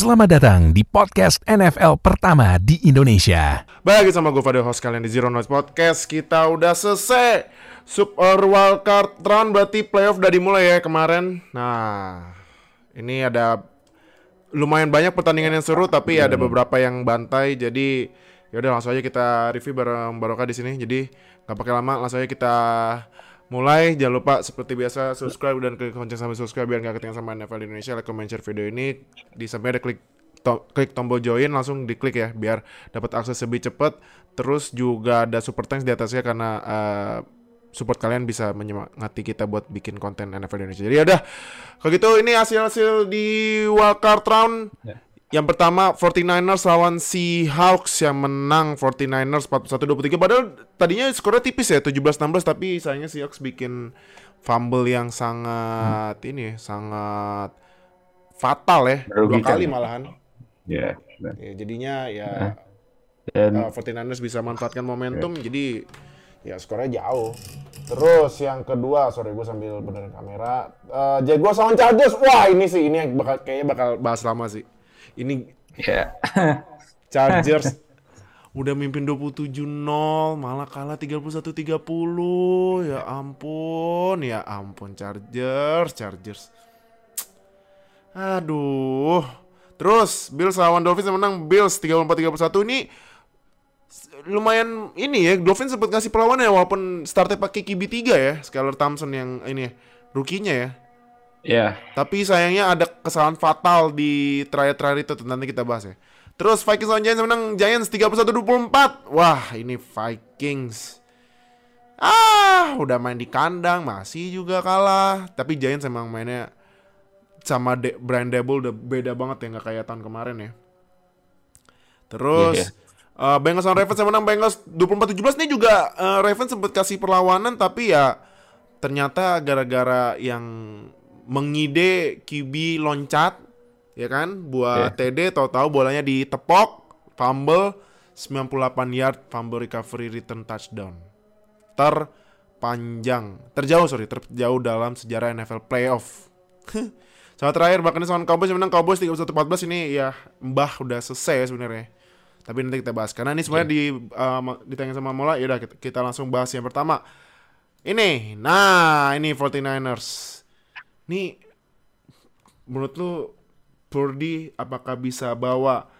Selamat datang di podcast NFL pertama di Indonesia. Bagi sama gue Fadil host kalian di Zero Noise Podcast. Kita udah selesai. Super Wildcard Round berarti playoff udah dimulai ya kemarin. Nah ini ada lumayan banyak pertandingan yang seru Tapi ada beberapa yang bantai. Jadi yaudah langsung aja kita review bareng Baroka di sini. Jadi nggak pakai lama langsung aja kita mulai jangan lupa seperti biasa subscribe dan klik lonceng sampai subscribe biar nggak ketinggalan sama NFL Indonesia like comment share video ini. Di samping ada klik to- klik tombol join langsung diklik ya biar dapat akses lebih cepat. Terus juga ada super thanks di atasnya karena eh, support kalian bisa menyemangati kita buat bikin konten NFL Indonesia. Jadi udah kalau gitu ini hasil-hasil di wildcard round yang pertama 49ers lawan Seahawks yang menang 49ers 41-23 padahal tadinya skornya tipis ya 17-16 tapi sayangnya Seahawks bikin fumble yang sangat ini ya, sangat fatal ya dua kali ya. malahan. Ya. benar. ya, jadinya ya Dan uh, 49ers bisa manfaatkan momentum jadi ya skornya jauh. Terus yang kedua sorry gue sambil benerin kamera uh, Jaguars lawan Chargers. Wah ini sih ini yang bakal kayaknya bakal bahas lama sih ini ya. Chargers. Udah mimpin 27-0 malah kalah 31-30 ya ampun ya ampun Chargers Chargers. Aduh. Terus Bills lawan Dolphins yang menang Bills 34-31 ini lumayan ini ya Dolphins sempat ngasih perlawanan ya walaupun startnya pakai QB 3 ya Skylar Thompson yang ini ya, rookie-nya ya ya. tapi sayangnya ada kesalahan fatal di terakhir-terakhir itu nanti kita bahas ya. Terus Vikings lawan Giants menang Giants 31-24. Wah, ini Vikings. Ah, udah main di kandang masih juga kalah. Tapi Giants emang mainnya sama De Brian Dable udah beda banget ya nggak kayak tahun kemarin ya. Terus Iya, eh, Bengals lawan Ravens yang menang Bengals 24-17 ini juga eh, Ravens sempat kasih perlawanan tapi ya ternyata gara-gara yang mengide QB loncat ya kan? Buat TD tahu-tahu bolanya ditepok fumble 98 yard fumble recovery return touchdown. Terpanjang. Terjauh sorry terjauh dalam sejarah NFL playoff. Sama terakhir bahkan lawan Cowboys menang Cowboys 31-14 ini ya mbah udah selesai ya sebenarnya. Tapi nanti kita bahas karena ini sebenarnya di uh, ditanya sama Mola ya udah kita, kita langsung bahas yang pertama. Ini nah ini 49ers nih menurut lu Purdy apakah bisa bawa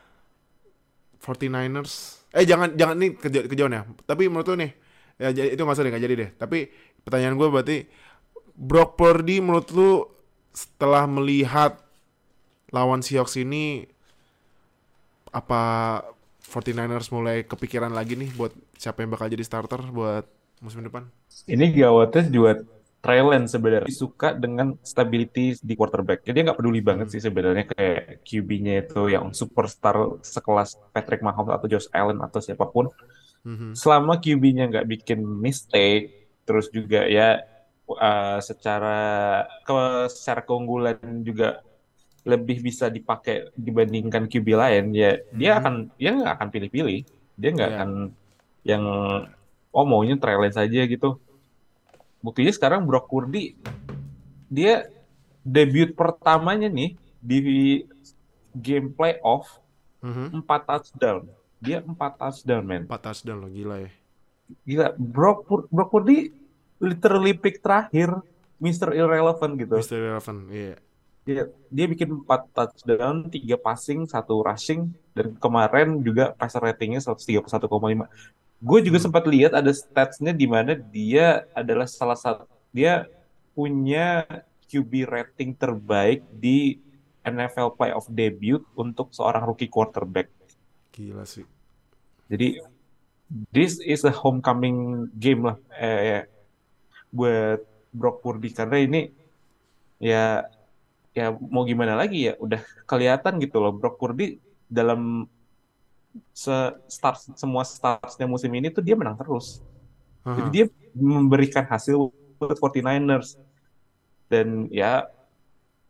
49ers eh jangan jangan nih keja- kejauhan ya. Tapi menurut lu nih ya jadi- itu nggak usah deh nggak jadi deh. Tapi pertanyaan gue berarti Brock Purdy menurut lu setelah melihat lawan Seahawks ini apa 49ers mulai kepikiran lagi nih buat siapa yang bakal jadi starter buat musim depan? Ini gawatnya juga Lance sebenarnya suka dengan stability di quarterback. Jadi nggak peduli banget sih sebenarnya kayak QB-nya itu yang superstar sekelas Patrick Mahomes atau Josh Allen atau siapa pun. Mhm. Selama QB-nya nggak bikin mistake, terus juga ya uh, secara ke secara keunggulan juga lebih bisa dipakai dibandingkan QB lain, ya dia Mhm. akan dia nggak akan pilih-pilih, dia nggak Iya. akan yang oh maunya Trey Lance aja gitu. Buktinya sekarang Brock Purdy dia debut pertamanya nih di game playoff Mhm. 4 touchdown. Dia 4 touchdown, men. 4 touchdown lo gila ya Gila, Brock, Pur- Brock Purdy literally pick terakhir Mr. Irrelevant gitu. Mr. Irrelevant iya Dia, dia bikin 4 touchdown, 3 passing, 1 rushing, dan kemarin juga passer ratingnya 131,5. Gue juga Hmm. sempat lihat ada statsnya di mana dia adalah salah satu, dia punya QB rating terbaik di NFL playoff debut untuk seorang rookie quarterback. gila sih Jadi this is a homecoming game lah eh, buat Brock Purdy karena ini ya ya mau gimana lagi ya udah kelihatan gitu loh Brock Purdy dalam se start semua startsnya musim ini tuh dia menang terus. Jadi Aha. dia memberikan hasil buat 49ers. Dan ya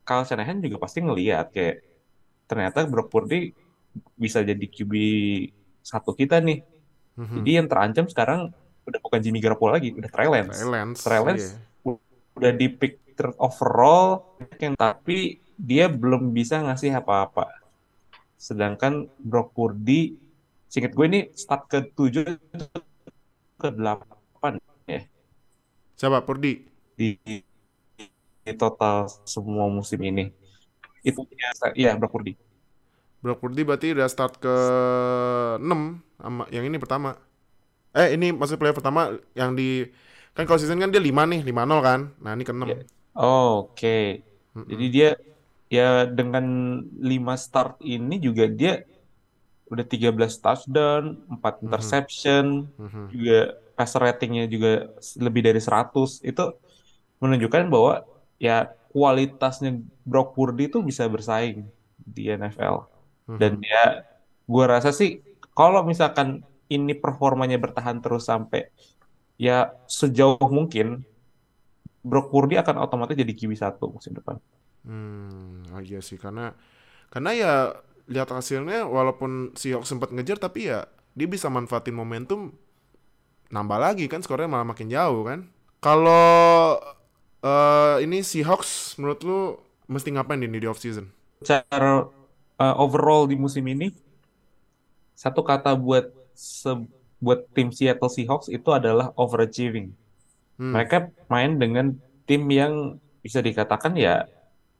Kyle Shanahan juga pasti ngelihat kayak ternyata Brock Purdy bisa jadi QB satu kita nih. Mhm. Jadi yang terancam sekarang udah bukan Jimmy Garoppolo lagi, udah Trey Lance. Trey Lance, Trey Lance iya. udah di pick third overall, yang tapi dia belum bisa ngasih apa-apa. Sedangkan Brock Purdy, singkat gue ini start ke 7 ke 8 ya Siapa? Purdi? di, di total semua musim ini. Itu ya, iya Brock Purdy. Brock Purdy berarti udah start ke 6 sama yang ini pertama. Eh, ini maksud player pertama yang di kan kalau season kan dia 5 nih, 5-0 kan. Nah, ini ke 6. Ya. Oh, Oke. Jadi dia ya dengan 5 start ini juga dia udah 13 touchdown, 4 interception, Mhm. juga passer ratingnya juga lebih dari 100. Itu menunjukkan bahwa ya kualitasnya Brock Purdy itu bisa bersaing di NFL. Dan ya gue rasa sih kalau misalkan ini performanya bertahan terus sampai ya sejauh mungkin Brock Purdy akan otomatis jadi QB 1 musim depan. Hmm, oh iya sih karena karena ya lihat hasilnya walaupun Seahawks sempat ngejar tapi ya dia bisa manfaatin momentum nambah lagi kan skornya malah makin jauh kan. Kalau eh, ini Seahawks menurut lu mesti ngapain ini di off season? Secara uh, overall di musim ini satu kata buat se- buat tim Seattle Seahawks itu adalah overachieving. Hmm. Mereka main dengan tim yang bisa dikatakan ya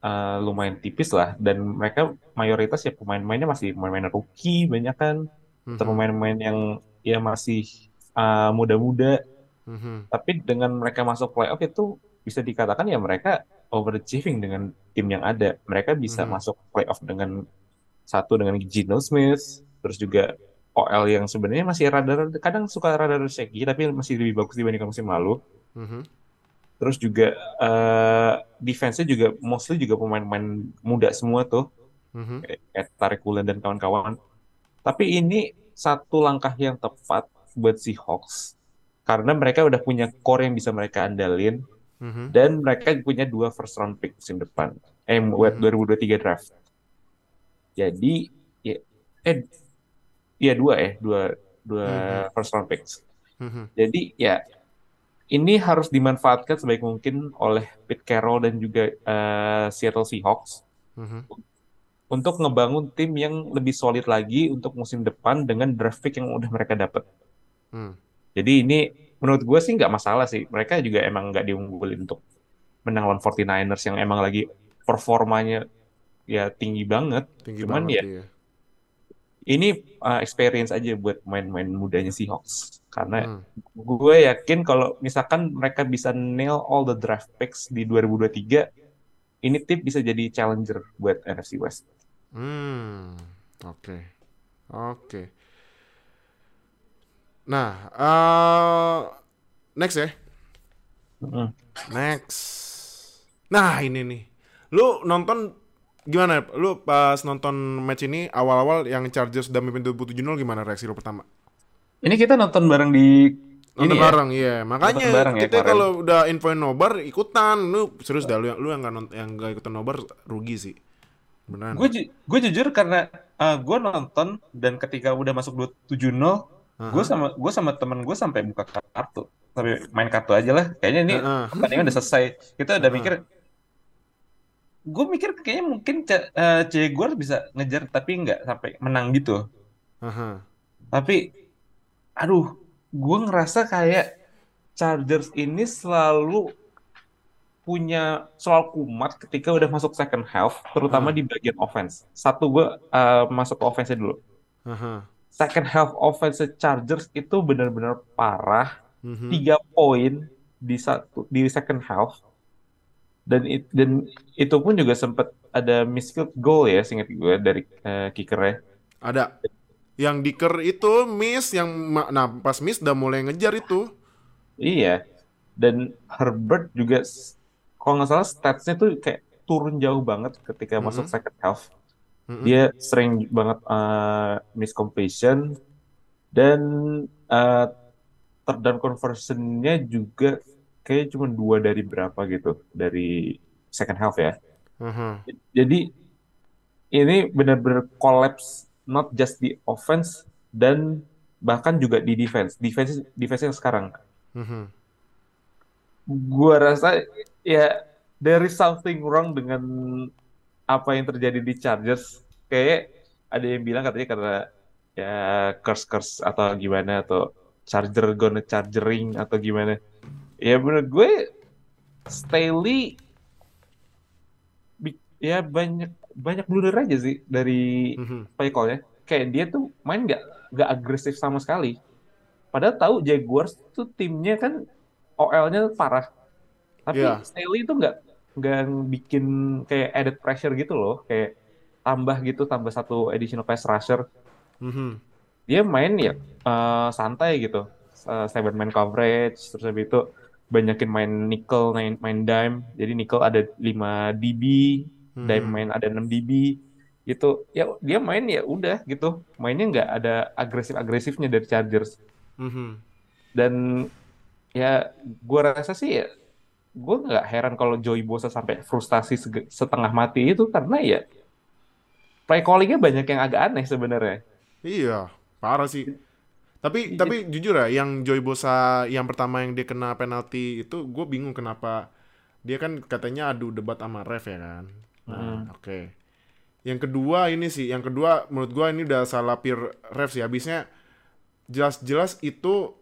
uh, lumayan tipis lah dan mereka mayoritas ya pemain-pemainnya masih pemain-pemain rookie banyak kan Mhm. atau pemain-pemain yang ya masih uh, muda-muda Mhm. tapi dengan mereka masuk playoff itu bisa dikatakan ya mereka overachieving dengan tim yang ada mereka bisa Mhm. masuk playoff dengan satu dengan Geno Smith terus juga OL yang sebenarnya masih rada kadang suka rada shaky tapi masih lebih bagus dibandingkan musim lalu Mhm. Terus juga eh defense-nya juga mostly juga pemain-pemain muda semua tuh, Mhm. kayak Tarik Ulen dan kawan-kawan. Tapi ini satu langkah yang tepat buat si Hawks karena mereka udah punya core yang bisa mereka andalin Mhm. dan mereka punya dua first round pick musim depan. Eh buat Mhm. 2023 draft. Jadi ya eh iya dua ya, dua dua Mhm. first round picks. Mhm. Jadi ya ini harus dimanfaatkan sebaik mungkin oleh Pete Carroll dan juga eh, Seattle Seahawks Mhm. untuk ngebangun tim yang lebih solid lagi untuk musim depan dengan draft pick yang udah mereka dapat. Hmm. Jadi ini menurut gue sih nggak masalah sih. Mereka juga emang nggak diunggulin untuk menang lawan 49ers yang emang lagi performanya ya tinggi banget. Tinggi Cuman banget ya iya. Ini uh, experience aja buat pemain-pemain mudanya Seahawks. Karena Hmm. gue yakin kalau misalkan mereka bisa nail all the draft picks di 2023, ini tim bisa jadi challenger buat NFC West. Hmm, oke, oke. Nah, eh next ya, Mm. next. Nah ini nih, lu nonton gimana? Lu pas nonton match ini awal-awal yang Chargers udah mimpin 27-0 gimana reaksi lu pertama? Ini kita nonton bareng di Nonton ini ya? bareng, iya. Makanya Nonton bareng ya kita kemarin. kalau udah infoin nobar ikutan. Lu serius dah, lu yang lu yang nggak nont- yang nggak ikutan nobar rugi sih. Beneran. Gue ju- gue jujur karena uh, gue nonton dan ketika udah masuk 27-0, gue sama gue sama temen gue sampai buka kartu, sampai main kartu aja lah. Kayaknya ini Heeh. pertandingan udah selesai. Kita udah mikir, gue mikir kayaknya mungkin C- eh, Jaguar bisa ngejar tapi nggak sampai menang gitu. Aha. Tapi, aduh, gue ngerasa kayak Chargers ini selalu punya soal kumat ketika udah masuk second half, terutama Ah. di bagian offense. Satu gue eh, masuk ke offense dulu. Aha. Second half offense Chargers itu benar-benar parah. Mhm. Tiga poin di satu di second half. Dan it- dan itu pun juga sempat ada field goal ya, singkat gue dari eh, kickernya. Ada. Yang diker itu miss yang nah pas miss udah mulai ngejar itu. Iya. Dan Herbert juga kalau nggak salah statsnya tuh kayak turun jauh banget ketika Mhm. masuk second half. Mm-mm. Dia sering banget uh, miss completion dan uh, third down conversion-nya juga kayak cuma dua dari berapa gitu dari second half ya. Aha. Jadi ini benar-benar collapse not just di offense dan bahkan juga di defense. Defense defense yang sekarang. Mhm. gua rasa ya there is something wrong dengan apa yang terjadi di Chargers. Kayak ada yang bilang katanya karena ya curse curse atau gimana atau charger gonna chargering atau gimana. Ya menurut gue Staley ya banyak banyak blunder aja sih dari Mhm. play call-nya. Kayak dia tuh main nggak nggak agresif sama sekali. Padahal tahu Jaguars tuh timnya kan OL-nya parah. Tapi Iya. Staley itu nggak nggak bikin kayak added pressure gitu loh. Kayak tambah gitu, tambah satu additional pass rusher. Mhm. Dia main ya eh, santai gitu. Eh, seven man coverage, terus habis itu banyakin main nickel, main, main dime. Jadi nickel ada 5 dB, dime Mhm. main ada 6 dB gitu. Ya dia main ya udah gitu. Mainnya nggak ada agresif-agresifnya dari Chargers. Mhm. Dan ya gua rasa sih ya gue nggak heran kalau Joey Bosa sampai frustasi setengah mati itu karena ya play callingnya banyak yang agak aneh sebenarnya. Iya, parah sih. Tapi tapi jujur ya, yang Joy Bosa yang pertama yang dia kena penalti itu gue bingung kenapa dia kan katanya adu debat sama ref ya kan. Nah, oke. Yang kedua ini sih, yang kedua menurut gua ini udah salah peer ref sih. Habisnya jelas-jelas itu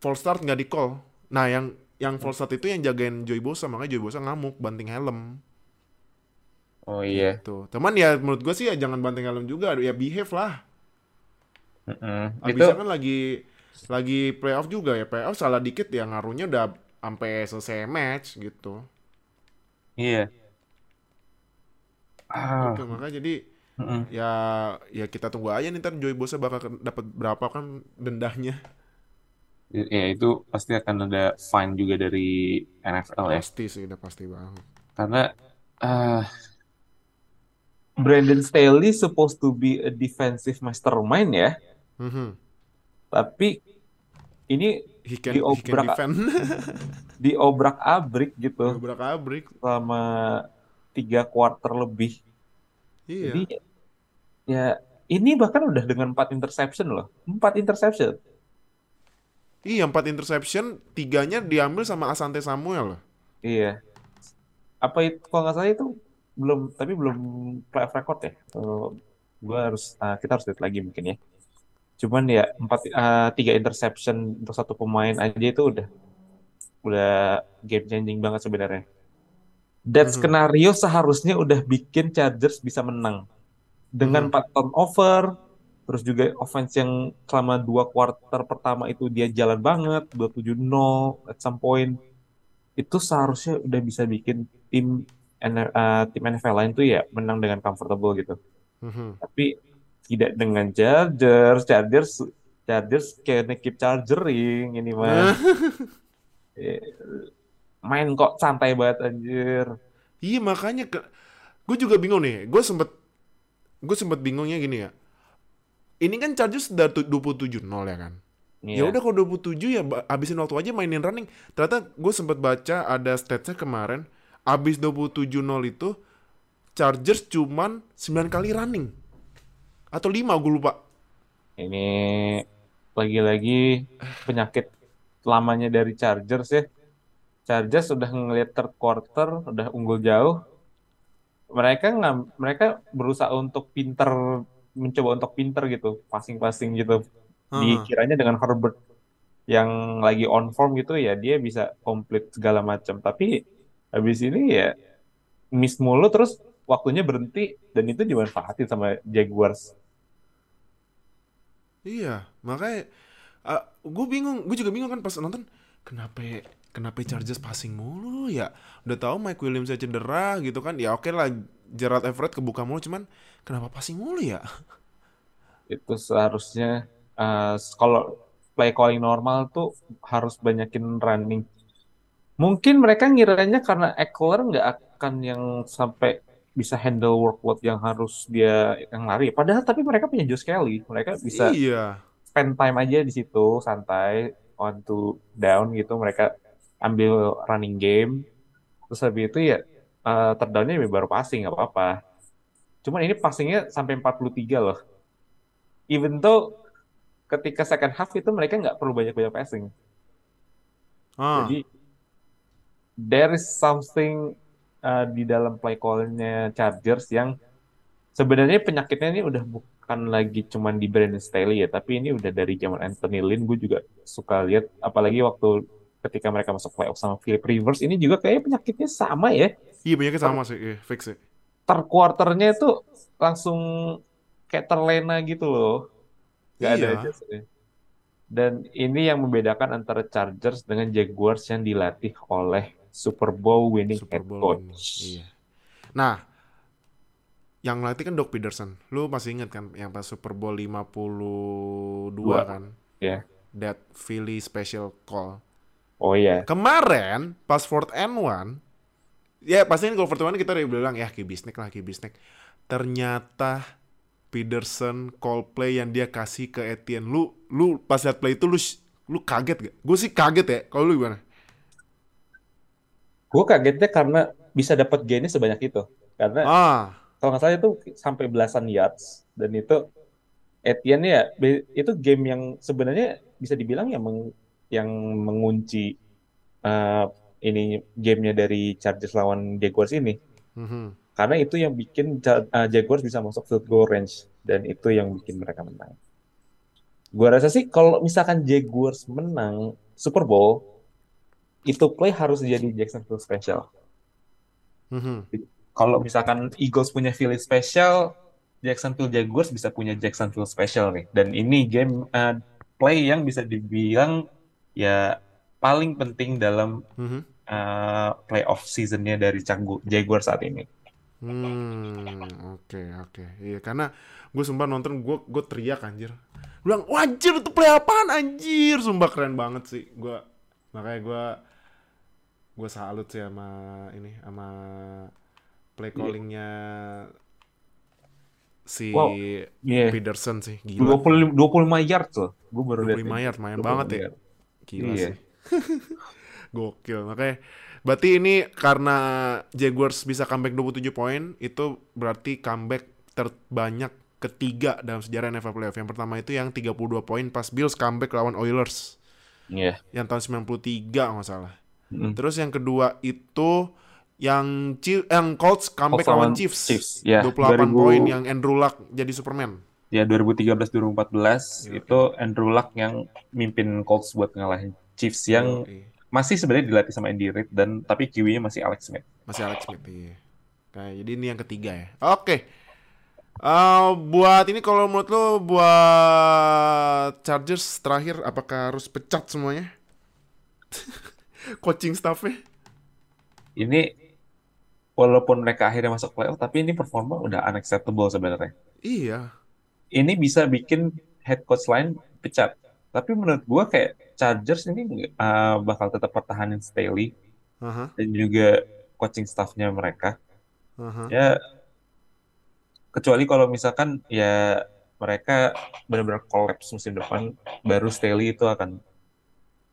false start nggak di call. Nah, yang yang false start itu yang jagain Joy Bosa, makanya Joy Bosa ngamuk banting helm. Oh iya. Tuh. Teman ya menurut gua sih ya jangan banting helm juga, ya behave lah. Itu Abisnya kan lagi lagi playoff juga ya playoff salah dikit ya ngaruhnya udah sampai selesai match gitu. iya. Ah, Gitu, makanya jadi mm-mm. ya ya kita tunggu aja nih ntar Joey Bosa bakal dapat berapa kan dendahnya Ya itu pasti akan ada fine juga dari NFL ya. pasti sih udah pasti banget. Karena ah, Brandon Staley supposed to be a defensive mastermind ya, Mhm. tapi ini He can, he can Diobrak- diobrak-abrik gitu Obrak abrik. selama tiga quarter lebih. Iya. Jadi ya ini bahkan udah dengan empat interception loh, empat interception. Iya, empat interception, tiganya diambil sama Asante Samuel. Iya. Apa itu kalau nggak salah itu belum tapi belum playoff record ya. So, gua harus ah, kita harus lihat lagi mungkin ya. Cuman ya empat ah, tiga interception untuk satu pemain aja itu udah udah game changing banget sebenarnya. That Mhm. skenario seharusnya udah bikin Chargers bisa menang dengan Mhm. empat turnover, terus juga offense yang selama dua quarter pertama itu dia jalan banget, 27-0 at some point itu seharusnya udah bisa bikin tim eh, tim NFL lain tuh ya menang dengan comfortable gitu. Mhm. Tapi tidak dengan Chargers, Chargers Chargers can keep chargering ini mah. Eh, Main kok santai banget anjir. Iya makanya ke gue juga bingung nih. Gue sempet gue sempet bingungnya gini ya. Ini kan Chargers udah tu- 27-0 ya kan. Ya Iya. udah kalau 27 ya habisin waktu aja mainin running. Ternyata gue sempet baca ada statsnya kemarin. Abis 27-0 itu Chargers cuman 9 kali running. Atau 5 gue lupa. Ini lagi-lagi penyakit lamanya dari Chargers ya. Chargers udah ngelihat third quarter, udah unggul jauh. Mereka ngam, mereka berusaha untuk pinter, mencoba untuk pinter gitu, passing-passing gitu. Heeh. Dikiranya dengan Herbert yang lagi on form gitu ya, dia bisa komplit segala macam. Tapi habis ini ya miss mulu terus waktunya berhenti dan itu dimanfaatin sama Jaguars. Iya, makanya gue bingung, gue juga bingung kan pas nonton kenapa kenapa Chargers passing mulu ya? Udah tahu Mike Williams cedera gitu kan? Ya oke lah Gerard Everett kebuka mulu cuman kenapa passing mulu ya? itu seharusnya eh, kalau play calling normal tuh harus banyakin running. Mungkin mereka ngiranya karena Eckler nggak akan yang sampai bisa handle workload yang harus dia yang lari. Padahal tapi mereka punya Josh Kelly, mereka bisa Iya. spend time aja di situ santai on to down gitu. Mereka ambil running game. Terus habis itu ya eh terdownnya ya baru passing nggak apa-apa. Cuman ini passingnya sampai 43 loh. Even though ketika second half itu mereka nggak perlu banyak-banyak passing. Ah, Jadi there is something uh, di dalam play call-nya Chargers yang sebenarnya penyakitnya ini udah bukan lagi cuman di Brandon Staley ya, tapi ini udah dari zaman Anthony Lynn gue juga suka lihat apalagi waktu ketika mereka masuk playoff sama Philip Rivers ini juga kayak penyakitnya sama ya. Iya penyakit sama sih, iya, fix sih. Third quarternya itu langsung kayak terlena gitu loh. Gak ada Iya. adjustnya. Dan ini yang membedakan antara Chargers dengan Jaguars yang dilatih oleh Super Bowl winning Super head Bowl ini. coach. Iya. Nah, yang latih kan Doc Peterson. Lu masih inget kan yang pas Super Bowl 52 Dua. kan? Ya. That Philly special call. Oh iya. Kemarin pas fourth and one, ya pasti ini kalau and one kita udah bilang ya kibisnik lah kibisnik. Ternyata Peterson call play yang dia kasih ke Etienne. Lu lu pas liat play itu lu lu kaget gak? Gue sih kaget ya. Kalau lu gimana? Gue kagetnya karena bisa dapat gainnya sebanyak itu. Karena Ah, kalau nggak salah itu sampai belasan yards dan itu Etienne ya itu game yang sebenarnya bisa dibilang yang meng- yang mengunci eh, ini gamenya dari Chargers lawan Jaguars ini mhm. karena itu yang bikin eh, Jaguars bisa masuk field goal range dan itu yang bikin mereka menang. Gua rasa sih kalau misalkan Jaguars menang Super Bowl itu play harus jadi Jacksonville Special. Mhm. Kalau misalkan Eagles punya Philly Special, Jacksonville Jaguars bisa punya Jacksonville Special nih. Dan ini game uh, play yang bisa dibilang ya paling penting dalam Mhm. uh, playoff seasonnya dari Canggu Jaguars saat ini. Hmm, oke oke. Iya karena gue sumpah nonton gue gue teriak anjir. Gue bilang, "Wah, anjir itu play apaan anjir? Sumpah keren banget sih. Gue makanya gue gue salut sih sama ini sama play callingnya si Wow, Iya. Peterson sih. Gila. 25, 25 yard loh. Gue baru lihat 25 ini. yard, main 25 banget ya. Gila Iya. sih. Gokil. Makanya berarti ini karena Jaguars bisa comeback 27 poin, itu berarti comeback terbanyak ketiga dalam sejarah NFL playoff. Yang pertama itu yang 32 poin pas Bills comeback lawan Oilers Iya. yang tahun 93 nggak salah. Mm. Terus yang kedua itu yang Chief, yang Colts comeback lawan Chiefs. Chiefs, ya, 28 2000 poin yang Andrew Luck jadi Superman. Ya 2013-2014 Iya, itu Andrew Luck yang mimpin Colts buat ngalahin Chiefs yang Yoi. masih sebenarnya dilatih sama Andy Reid dan tapi QB-nya masih Alex Smith. Masih Alex Smith iya. Nah, jadi ini yang ketiga ya. Oke. Eh, buat ini kalau menurut lo buat Chargers terakhir apakah harus pecat semuanya? Coaching staffnya? Ini walaupun mereka akhirnya masuk playoff tapi ini performa udah unacceptable sebenarnya. Iya. Ini bisa bikin head coach lain pecat. Tapi menurut gua kayak Chargers ini uh, bakal tetap pertahanin Staley Aha, dan juga coaching staffnya mereka. aha. Ya kecuali kalau misalkan ya mereka benar-benar collapse musim depan baru Staley itu akan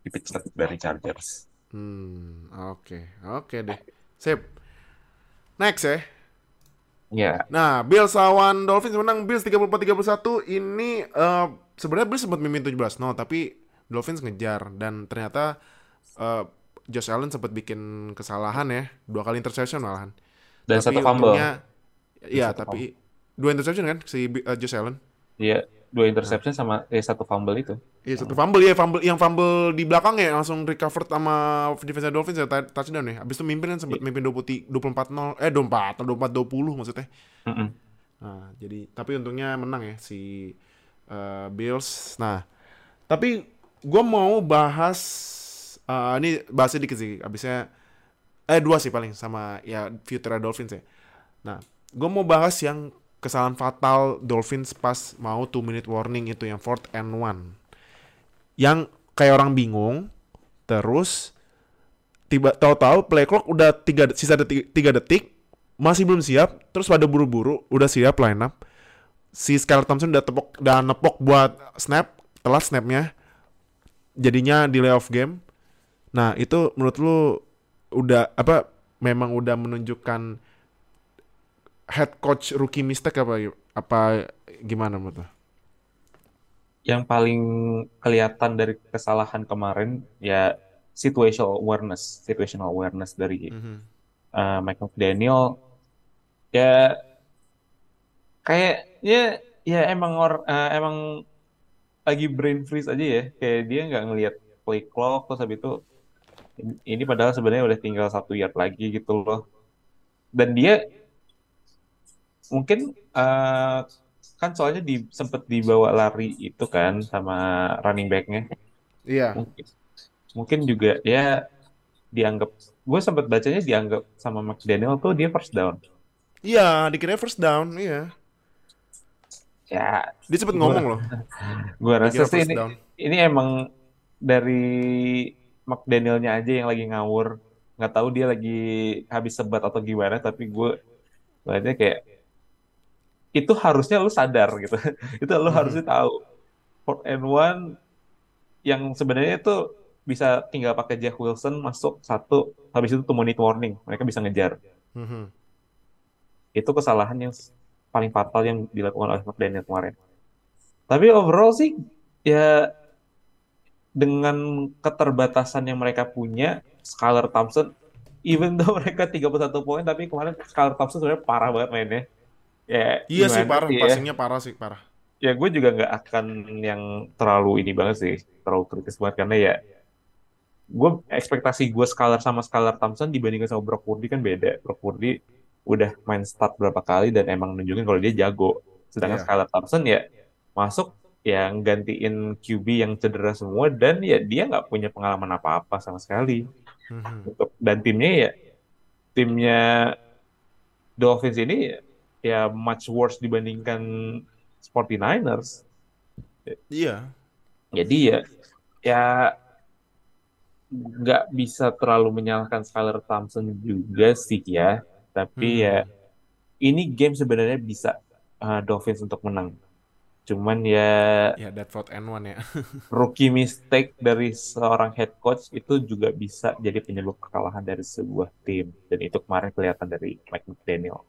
dipecat dari Chargers. Hmm, oke. Oke deh. Sip. Next ya. Ya, Nah, Bills lawan Dolphins menang Bills 34-31. Ini eh, sebenarnya Bills sempat mimpin 17 no, tapi Dolphins ngejar dan ternyata eh, Josh Allen sempat bikin kesalahan ya, dua kali interception malahan. dan Tapi satu fumble. Iya, tapi dua interception kan si eh, Josh Allen. Iya, dua interception sama eh satu fumble itu. Iya, satu fumble ya, fumble yang fumble di belakang ya langsung recovered sama defense Dolphins ya touchdown ya. Habis itu mimpin kan sempat mimpin 20 24-0 eh 24 24-20 maksudnya. Mm-mm. Nah, jadi tapi untungnya menang ya si eh, Bills. Nah, tapi gue mau bahas eh, ini bahasnya dikit sih. Abisnya eh dua sih paling sama ya future Dolphins ya. Nah, gue mau bahas yang kesalahan fatal Dolphins pas mau two minute warning itu yang fourth and one. Yang kayak orang bingung, terus tiba tahu-tahu play clock udah tiga sisa detik, tiga detik masih belum siap terus pada buru-buru udah siap line up si Skylar Thompson udah tepok udah nepok buat snap telat snapnya jadinya delay of game nah itu menurut lu udah apa memang udah menunjukkan head coach rookie mistake apa apa gimana menurut lu? Yang paling kelihatan dari kesalahan kemarin ya situational awareness, situational awareness dari Mhm. uh, Mike McDaniel ya kayaknya ya emang or, eh, emang lagi brain freeze aja ya. Kayak dia nggak ngelihat play clock terus habis itu ini padahal sebenarnya udah tinggal satu yard lagi gitu loh. Dan dia mungkin eh, kan soalnya di sempet dibawa lari itu kan sama running backnya. Iya. Mungkin mungkin juga ya dianggap gue sempet bacanya dianggap sama McDaniel tuh dia first down. Iya, dikira first down, iya. Ya, Dia sempet Gua- ngomong loh. gue rasa sih ini down. ini emang dari McDanielnya aja yang lagi ngawur. Nggak tahu dia lagi habis sebat atau gimana, tapi gue lihatnya kayak itu harusnya lu sadar gitu. itu lu Mhm. harusnya tahu. Fourth and one yang sebenarnya itu bisa tinggal pakai Jeff Wilson masuk satu, habis itu two minute warning, mereka bisa ngejar. Mhm. Itu kesalahan yang paling fatal yang dilakukan oleh McDaniel kemarin. Tapi overall sih ya dengan keterbatasan yang mereka punya, Skylar Thompson, even though mereka 31 poin, tapi kemarin Skylar Thompson sebenarnya parah banget mainnya. Ya, Iya sih parah, sih ya? passingnya parah sih parah. Ya gue juga nggak akan yang terlalu ini banget sih, terlalu kritis banget karena ya gue ekspektasi gue Skylar sama Skylar Thompson dibandingkan sama Brock Purdy kan beda. Brock Purdy udah main start berapa kali dan emang nunjukin kalau dia jago. Sedangkan Iya. Skylar Thompson ya masuk yang gantiin QB yang cedera semua dan ya dia nggak punya pengalaman apa-apa sama sekali. Mhm. Untuk dan timnya ya timnya Dolphins ini ya, much worse dibandingkan 49ers. Iya. Jadi ya ya nggak bisa terlalu menyalahkan Skylar Thompson juga sih ya. Tapi Hmm. ya ini game sebenarnya bisa uh, Dolphins untuk menang. Cuman ya Ya that fourth and one ya. rookie mistake dari seorang head coach itu juga bisa jadi penyebab kekalahan dari sebuah tim. Dan itu kemarin kelihatan dari Mike McDaniel.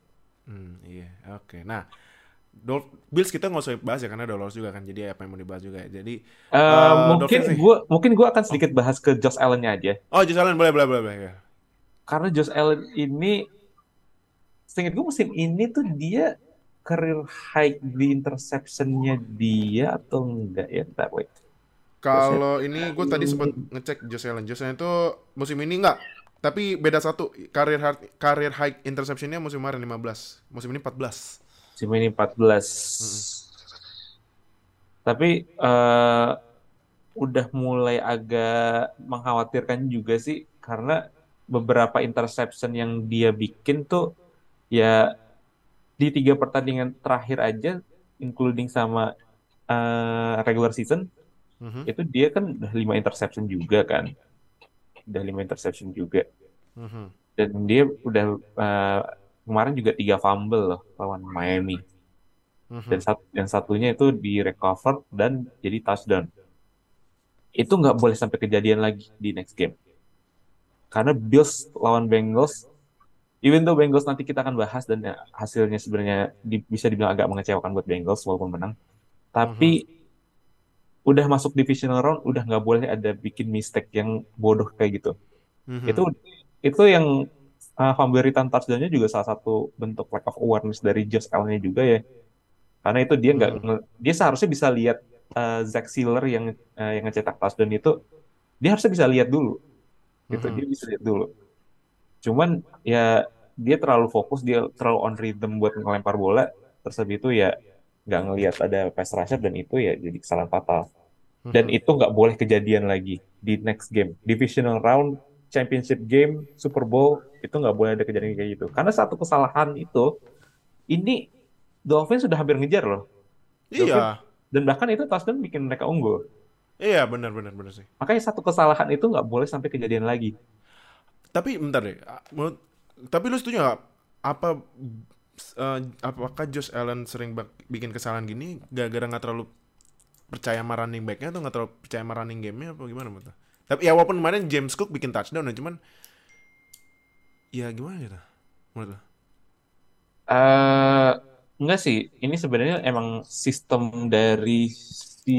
Hmm, iya, oke. Nah, Dol Bills kita nggak usah bahas ya karena lolos juga kan. Jadi apa yang mau dibahas juga ya. Jadi, Uh, Eh, mungkin gua mungkin gua akan sedikit bahas ke Josh Allen-nya aja. oh Josh Allen boleh boleh boleh boleh. ya. karena Josh Allen ini seingat gue musim ini tuh dia career high di interceptionnya dia atau enggak ya ntar wait Kalau ini gue tadi sempat ngecek Josh Allen. Josh Allen itu musim ini nggak, tapi beda satu. Karir hard, karir high interceptionnya musim kemarin 15, musim ini 14. musim ini 14 tapi eh, udah mulai agak mengkhawatirkan juga sih karena beberapa interception yang dia bikin tuh ya di tiga pertandingan terakhir aja including sama eh, regular season Mhm, itu dia kan udah lima interception juga kan udah lima interception juga. Mhm. dan dia udah eh, kemarin juga tiga fumble loh lawan Miami. Mhm. dan sat yang satunya itu di recover dan jadi touchdown. Itu nggak boleh sampai kejadian lagi di next game. Karena Bills lawan Bengals even though Bengals nanti kita akan bahas dan ya, hasilnya sebenarnya di- bisa dibilang agak mengecewakan buat Bengals walaupun menang. Tapi udah masuk divisional round udah nggak boleh ada bikin mistake yang bodoh kayak gitu Mhm. itu itu yang uh, fumble return touchdown-nya juga salah satu bentuk lack of awareness dari Josh Allen-nya juga ya karena itu dia nggak Hmm. nge- dia seharusnya bisa lihat uh, Zach Sealer yang uh, yang ngecetak touchdown itu dia harusnya bisa lihat dulu gitu Mhm. dia bisa lihat dulu cuman ya dia terlalu fokus dia terlalu on rhythm buat ngelempar bola terus habis itu ya nggak ngelihat ada pass rusher dan itu ya jadi kesalahan fatal. Dan Mhm. itu nggak boleh kejadian lagi di next game. Divisional round championship game Super Bowl itu nggak boleh ada kejadian kayak gitu. Karena satu kesalahan itu ini Dolphins sudah hampir ngejar loh. Iya, dan bahkan itu touchdown bikin mereka unggul. Iya benar benar benar sih. makanya satu kesalahan itu nggak boleh sampai kejadian lagi. Tapi bentar deh, menurut, tapi lu setuju nggak? Apa eh, apakah Josh Allen sering bikin kesalahan gini gara-gara nggak terlalu percaya sama running back-nya atau nggak terlalu percaya sama running game-nya apa gimana menurut? Tapi ya walaupun kemarin James Cook bikin touchdown ya cuman ya gimana gitu menurut lu? eh enggak sih ini sebenarnya emang sistem dari si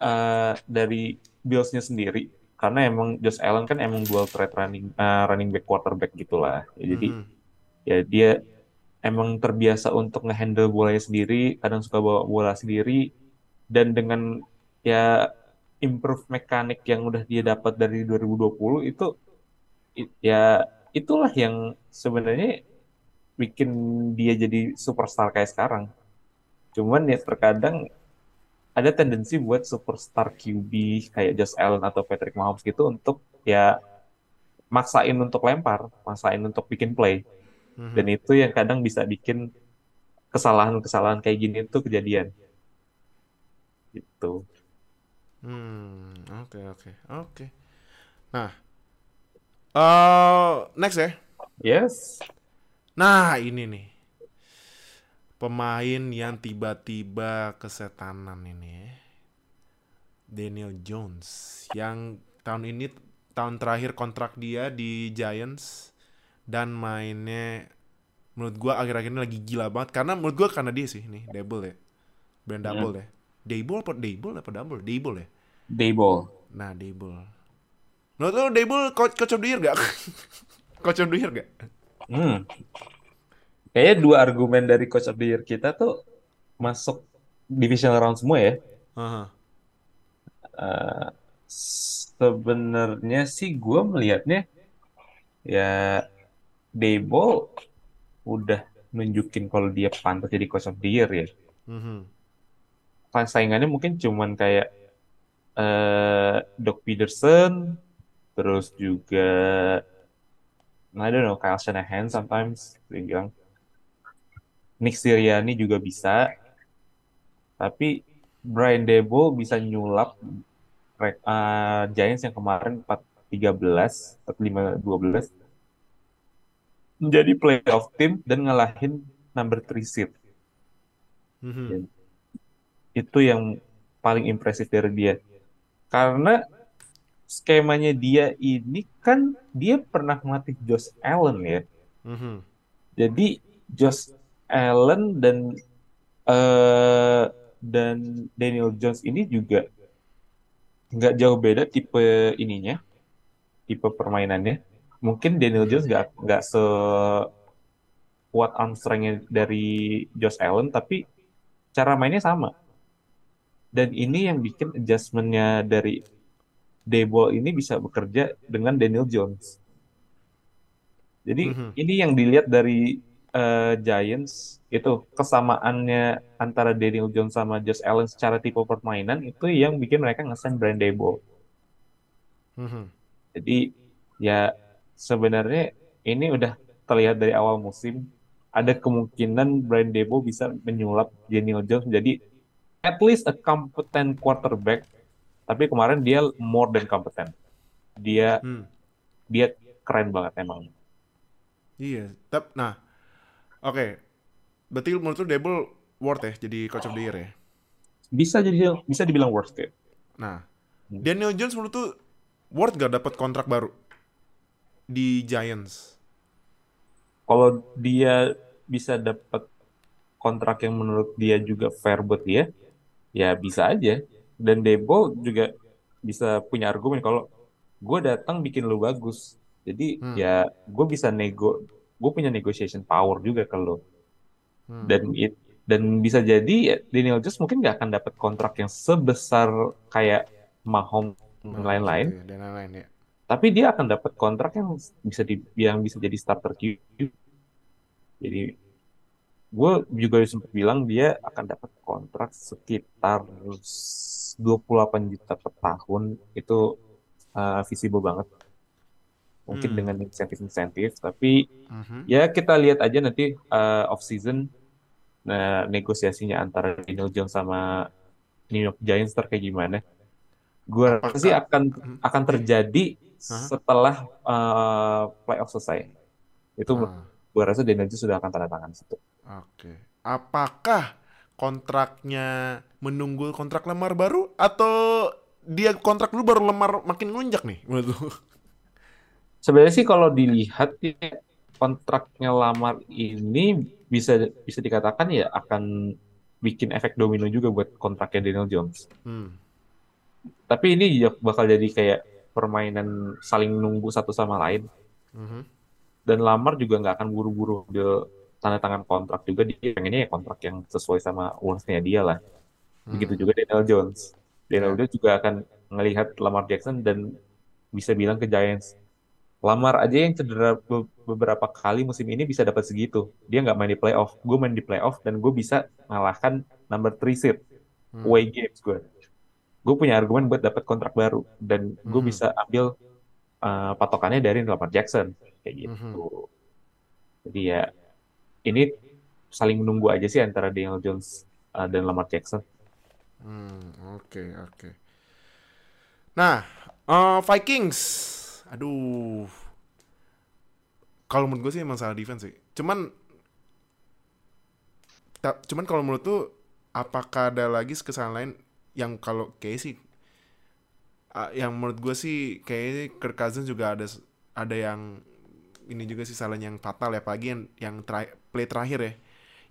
eh, dari Bills-nya sendiri karena emang Josh Allen kan emang dual threat running eh, running back quarterback gitulah Ya, jadi Mhm. Ya dia emang terbiasa untuk ngehandle bolanya sendiri, kadang suka bawa bola sendiri, dan dengan ya improve mekanik yang udah dia dapat dari 2020 itu ya itulah yang sebenarnya bikin dia jadi superstar kayak sekarang. Cuman ya terkadang ada tendensi buat superstar QB kayak Josh Allen atau Patrick Mahomes gitu untuk ya maksain untuk lempar, maksain untuk bikin play. Mhm. Dan itu yang kadang bisa bikin kesalahan-kesalahan kayak gini tuh kejadian. Gitu. Hmm, oke oke oke. Nah, eh next ya. Yes. Nah, ini nih. Pemain yang tiba-tiba kesetanan ini ya. Daniel Jones yang tahun ini tahun terakhir kontrak dia di Giants dan mainnya menurut gua akhir-akhir ini lagi gila banget karena menurut gua karena dia sih nih double ya. Brand double ya. Dable apa Dable apa double? Dable ya. Dayball. Nah, Dable. Menurut lo Dable coach, coach of the year gak? coach of the year gak? Hmm. Kayaknya dua argumen dari Coach of the Year kita tuh masuk divisional round semua ya. Aha. Eh, sebenarnya sih gue melihatnya ya Dayball udah nunjukin kalau dia pantas jadi Coach of the Year ya. Mhm. Sa- Saingannya mungkin cuman kayak eh Doc Peterson, terus juga I don't know Kyle Shanahan sometimes bilang Nick Sirianni juga bisa, tapi Brian Debo bisa nyulap eh, Giants yang kemarin 4-13, 45-12 menjadi playoff team dan ngalahin number 3 seed. Mhm. Itu yang paling impresif dari dia. Karena skemanya dia ini kan dia pernah melatih Josh Allen ya. Mhm. Jadi Josh Allen dan eh dan Daniel Jones ini juga nggak jauh beda tipe ininya, tipe permainannya. Mungkin Daniel Jones nggak nggak se kuat arm strength-nya dari Josh Allen, tapi cara mainnya sama. Dan ini yang bikin adjustment-nya dari Dayball ini bisa bekerja dengan Daniel Jones. Jadi Mhm. ini yang dilihat dari eh, Giants itu kesamaannya antara Daniel Jones sama Josh Allen secara tipe permainan itu yang bikin mereka ngesign Brian Daboll. Mhm. Jadi ya sebenarnya ini udah terlihat dari awal musim ada kemungkinan Brian Daboll bisa menyulap Daniel Jones menjadi at least a competent quarterback. Tapi kemarin dia more than competent. Dia Hmm. dia keren banget emang. Iya, tap nah. Oke. Berarti menurut lu Dable worth ya jadi coach of the year ya? Bisa jadi bisa dibilang worst ya. Nah, Hmm. Daniel Jones menurut tuh worth gak dapat kontrak baru di Giants? Kalau dia bisa dapat kontrak yang menurut dia juga fair buat dia, ya bisa aja. Dan Debo juga bisa punya argumen kalau gue datang bikin lu bagus. Jadi Hmm. ya gue bisa nego, gue punya negotiation power juga ke lu. Hmm. Dan it, dan bisa jadi ya, Daniel Jones mungkin nggak akan dapat kontrak yang sebesar kayak Mahomes dan lain-lain. gitu ya, Dan lain-lain ya. Tapi dia akan dapat kontrak yang bisa di yang bisa jadi starter QB. Jadi gue juga sempat bilang dia akan dapat kontrak sekitar 28 juta per tahun itu uh, visible banget. Mungkin Hmm. dengan insentif-insentif, tapi Mhm. ya kita lihat aja nanti uh, off season nah, negosiasinya antara Daniel Jones sama New York Giants kayak gimana. Gue rasa sih akan Mhm. akan terjadi Hah? setelah uh, playoff selesai. Itu Ah, gue rasa Daniel Jones sudah akan tanda tangan situ. Oke. Apakah kontraknya menunggu kontrak lemar baru atau dia kontrak dulu baru lemar makin nunjak nih menurut lu? Sebenarnya sih kalau dilihat ya, kontraknya lamar ini bisa bisa dikatakan ya akan bikin efek domino juga buat kontraknya Daniel Jones. Hmm. Tapi ini ya bakal jadi kayak permainan saling nunggu satu sama lain. Mhm. Dan Lamar juga nggak akan buru-buru ambil tanda tangan kontrak juga dia pengennya ya kontrak yang sesuai sama wants-nya dia lah. Begitu Hmm. juga Daniel Jones. Daniel Ya. Jones juga akan melihat Lamar Jackson dan bisa bilang ke Giants, Lamar aja yang cedera be- beberapa kali musim ini bisa dapat segitu. Dia nggak main di playoff. Gue main di playoff dan gue bisa mengalahkan number 3 seed Hmm. away games gue. Gue punya argumen buat dapat kontrak baru dan gue Mhm. bisa ambil uh, patokannya dari Lamar Jackson kayak gitu. Mhm. Jadi ya ini saling menunggu aja sih antara Daniel Jones uh, dan Lamar Jackson. Hmm, oke, oke. Nah, eh, Vikings. Aduh. Kalau menurut gue sih masalah defense sih. Cuman cuman kalau menurut tuh apakah ada lagi kesalahan lain yang kalau kayak sih ah, yang menurut gue sih kayaknya Kirk Cousins juga ada ada yang ini juga sih salah yang fatal ya pagi yang yang tera- play terakhir ya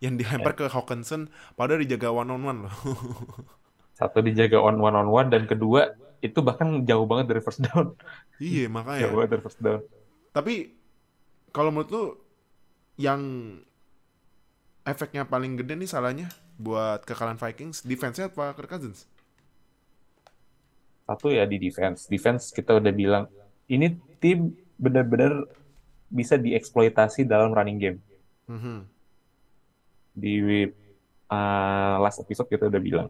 yang dilempar ke Hawkinson padahal dijaga one on one loh. Satu dijaga on one on one dan kedua itu bahkan jauh banget dari first down. iya makanya. Jauh banget dari first down. Tapi kalau menurut lu yang efeknya paling gede nih salahnya buat kekalahan Vikings defense-nya apa Kirk Cousins? Satu ya di defense. Defense kita udah bilang ini tim benar-benar bisa dieksploitasi dalam running game. Mhm. Di uh, last episode kita udah bilang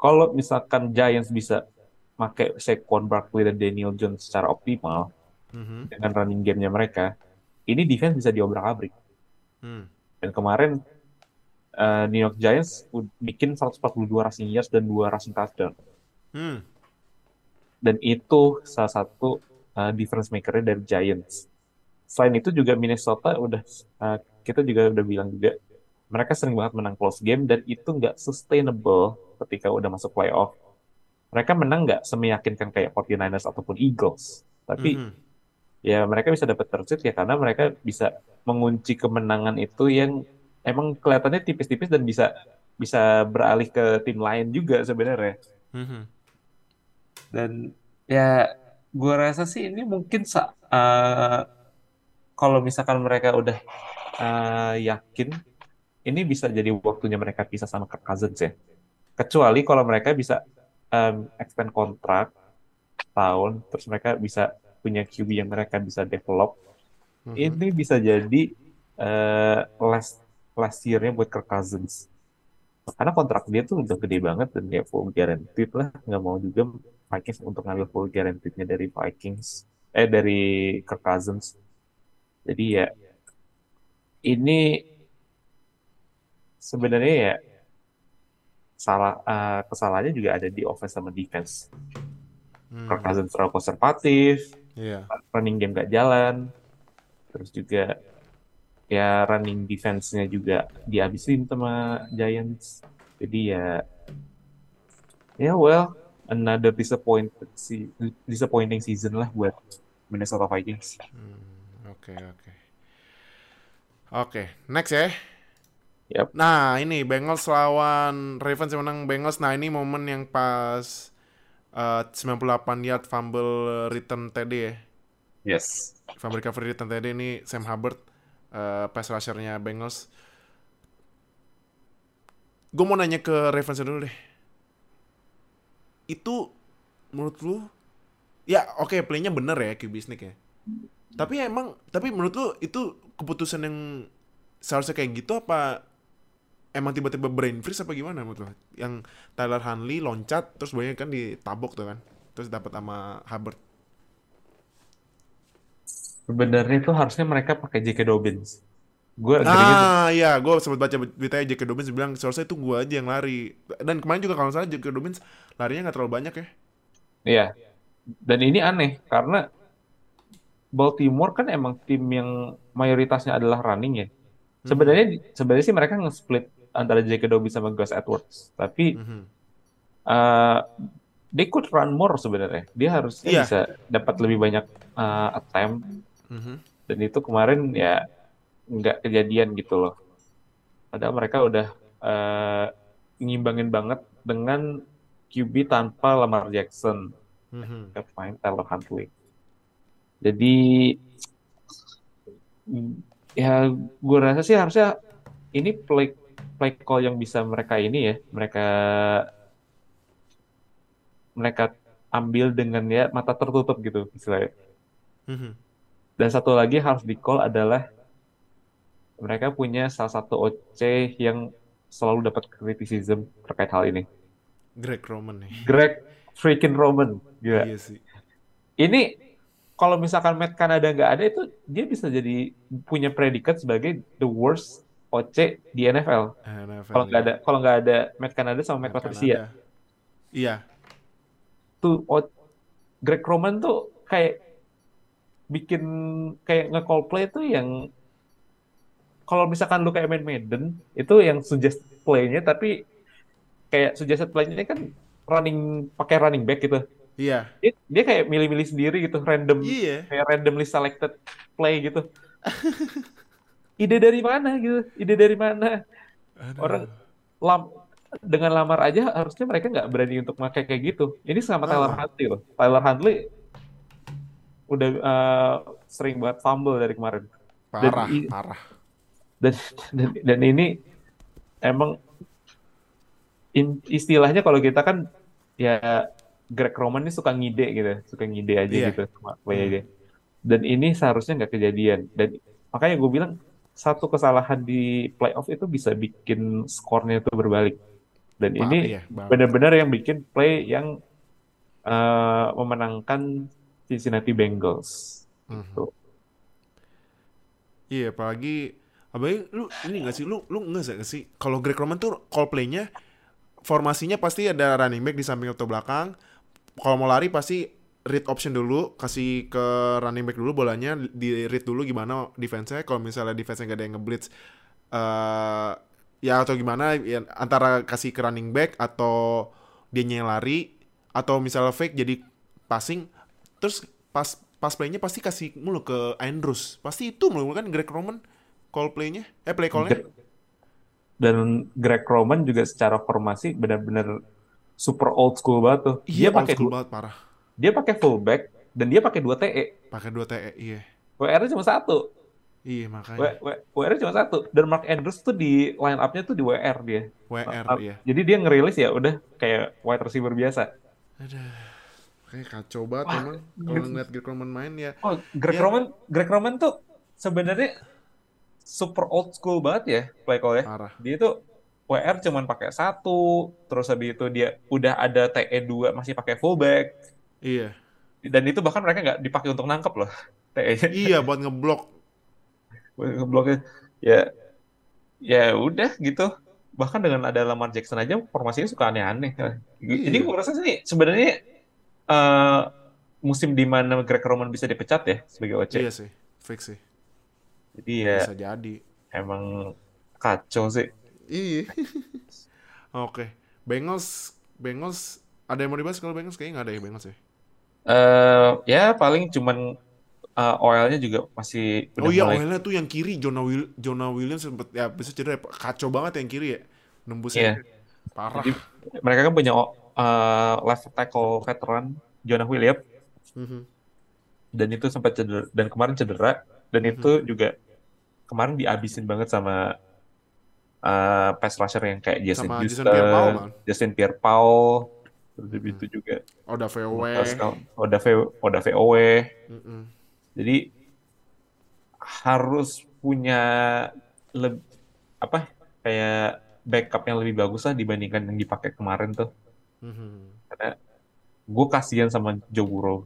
kalau misalkan Giants bisa pakai Saquon Barkley dan Daniel Jones secara optimal Mhm. dengan running game-nya mereka, ini defense bisa diobrak-abrik. Hmm. Dan kemarin uh, New York Giants bikin 142 rushing yards dan 2 rushing touchdown. Hmm. Dan itu salah satu uh, difference maker-nya dari Giants. Selain itu juga Minnesota udah uh, kita juga udah bilang juga mereka sering banget menang close game dan itu nggak sustainable ketika udah masuk playoff. Mereka menang nggak semeyakinkan kayak 49ers ataupun Eagles. Tapi Mhm. ya mereka bisa dapat third seed ya karena mereka bisa mengunci kemenangan itu yang emang kelihatannya tipis-tipis dan bisa bisa beralih ke tim lain juga sebenarnya. Mhm. Dan ya gua rasa sih ini mungkin sa- eh, kalau misalkan mereka udah eh, yakin ini bisa jadi waktunya mereka pisah sama Kirk Cousins ya. Kecuali kalau mereka bisa em, extend kontrak tahun terus mereka bisa punya QB yang mereka bisa develop Mhm. ini bisa jadi eh, last last year-nya buat Kirk Cousins. Karena kontrak dia tuh udah gede banget dan ya full guaranteed lah. Nggak mau juga Vikings untuk ngambil full guaranteed-nya dari Vikings. Eh, dari Kirk Cousins. Jadi ya, ini sebenarnya ya salah eh, kesalahannya juga ada di offense sama defense. Hmm. Kirk Cousins terlalu konservatif, Iya. running game gak jalan, terus juga ya running defense-nya juga dihabisin sama Giants. Jadi ya, ya well, another disappointed si disappointing season lah buat Minnesota Vikings. Hmm, Oke, oke. Oke, next ya. Yap. Nah, ini Bengals lawan Ravens yang menang Bengals. Nah, ini momen yang pas eh, 98 yard fumble return TD ya. Yes. Fumble recovery return TD ini Sam Hubbard eh, pass rusher-nya Bengals. Gue mau nanya ke Ravens dulu deh. Itu menurut lu ya oke playnya bener ya sneak ya. Tapi emang tapi menurut lu itu keputusan yang seharusnya kayak gitu apa emang tiba-tiba brain freeze apa gimana menurut lu? Yang Tyler Huntley loncat terus banyak kan ditabok tuh kan. Terus dapat sama Hubbard. Sebenarnya itu harusnya mereka pakai J.K. Dobbins. Gue agak Ah iya, gue sempat baca beritanya J.K. Dobbins bilang seharusnya itu gue aja yang lari. Dan kemarin juga kalau salah J.K. Dobbins larinya nggak terlalu banyak ya. Iya. Dan ini aneh karena Baltimore kan emang tim yang mayoritasnya adalah running ya. Sebenarnya sebenarnya sih mereka nge-split antara J.K. Dobbins sama Gus Edwards. Tapi Mhm. uh, they could run more sebenarnya. Dia harusnya Iya. bisa dapat lebih banyak uh, attempt Mhm. dan itu kemarin ya nggak kejadian gitu loh. Padahal mereka udah uh, ngimbangin banget dengan QB tanpa Lamar Jackson, Mhm. Mereka main Tyler Huntley. Jadi ya gue rasa sih harusnya ini play play call yang bisa mereka ini ya, mereka mereka ambil dengan ya mata tertutup gitu istilahnya. Mhm. Dan satu lagi harus di call adalah mereka punya salah satu OC yang selalu dapat criticism terkait hal ini. Greg Roman nih. Greg freaking Roman. Gila. Iya sih. Ini kalau misalkan Matt Canada nggak ada itu dia bisa jadi punya predikat sebagai the worst OC di NFL. NFL, Kalau nggak iya. ada kalau nggak ada Matt Canada sama Matt Matt Patricia. Iya. Tuh O- Greg Roman tuh kayak bikin kayak nge-call play tuh yang kalau misalkan lu kayak main Madden itu yang suggest play-nya tapi kayak suggested play-nya kan running pakai running back gitu. Iya. Dia, dia kayak milih-milih sendiri gitu, random Iya. kayak randomly selected play gitu. Ide dari mana gitu? Ide dari mana? Aduh. Orang lam dengan lamar aja harusnya mereka nggak berani untuk pakai kayak gitu. Ini sama Tyler Ah. Huntley loh. Tyler Huntley udah uh, sering banget fumble dari kemarin. parah, i- parah. Dan dan, dan ini emang in- istilahnya kalau kita kan ya Greg Roman ini suka ngide gitu, suka ngide aja Iya. gitu sama aja. Dan ini seharusnya nggak kejadian. Dan makanya gue bilang satu kesalahan di playoff itu bisa bikin skornya itu berbalik. Dan Pa- ini iya, banget. benar-benar yang bikin play yang eh, memenangkan Cincinnati Bengals. Mhm. Gitu. Iya, apalagi apalagi lu ini gak sih lu lu nggak gak sih kalau Greg Roman tuh call play-nya formasinya pasti ada running back di samping atau belakang. Kalau mau lari pasti read option dulu, kasih ke running back dulu bolanya di read dulu gimana defense-nya. Kalau misalnya defense-nya gak ada yang ngeblitz eh ya atau gimana ya, antara kasih ke running back atau dia yang lari atau misalnya fake jadi passing terus pas pas playnya pasti kasih mulu ke Andrews pasti itu mulu kan Greg Roman call playnya eh play callnya Dan Greg Roman juga secara formasi benar-benar super old school banget tuh. iya Dia pakai dua, banget parah dia pakai fullback dan dia pakai dua TE. pakai dua TE iya WR-nya cuma satu. iya W, makanya W, WR cuma satu. Dan Mark Andrews tuh di line up-nya tuh di WR dia. WR Uh, iya Jadi dia ngerilis ya udah kayak wide receiver biasa. Aduh, kayak kacau banget Wah, emang kalau ngeliat Greg Roman main ya Oh, Greg Ya. Roman, Greg Roman tuh sebenarnya super old school banget ya play call ya. parah Dia tuh WR cuman pakai satu, terus habis itu dia udah ada TE 2 masih pakai fullback. iya Dan itu bahkan mereka nggak dipakai untuk nangkep loh TE-nya. iya buat ngeblok Ngebloknya. Ya, ya udah gitu. Bahkan dengan ada Lamar Jackson aja formasinya suka aneh-aneh. Jadi Iya. gue rasa sih sebenarnya eh, musim di mana Greg Roman bisa dipecat ya sebagai OC. iya sih fix sih Jadi ya bisa jadi emang kacau sih. iya oke Bengals Bengals ada yang mau dibahas kalau Bengals kayaknya nggak ada ya Bengals ya eh ya paling cuman eh, OL-nya juga masih oh iya mulai OL-nya tuh yang kiri Jonah Will Jonah Williams sempet ya bisa cedera ya. kacau banget yang kiri ya nembusnya Iya. parah Jadi mereka kan punya eh, left tackle veteran Jonah Williams Mhm. dan itu sempat cedera dan kemarin cedera dan Mhm. itu juga kemarin dihabisin banget sama eh, pass rusher yang kayak Jason Sama Jason Houston, Pierre-Paul, kan? Justin Pierre-Paul, terus Mhm. itu juga Oda VOW Oda V- Oda VOW. Mhm. Jadi harus punya leb- apa kayak backup yang lebih bagus lah dibandingkan yang dipakai kemarin tuh. Mhm. Karena gue kasihan sama Joe Burrow.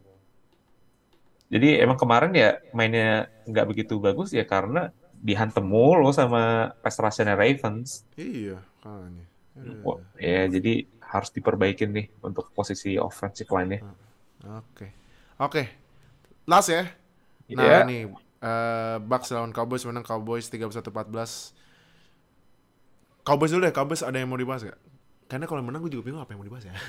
Jadi emang kemarin ya mainnya nggak begitu bagus ya karena dihantem mulu sama pass rusher-nya Ravens. iya Aduh. Wah, Ya jadi harus diperbaikin nih untuk posisi offensive line-nya. Oke. Oke. Last ya. Nah, Ya. ini eh Bucks lawan Cowboys menang Cowboys 31-14. Cowboys dulu deh, Cowboys ada yang mau dibahas gak? Karena kalau menang gue juga bingung apa yang mau dibahas ya.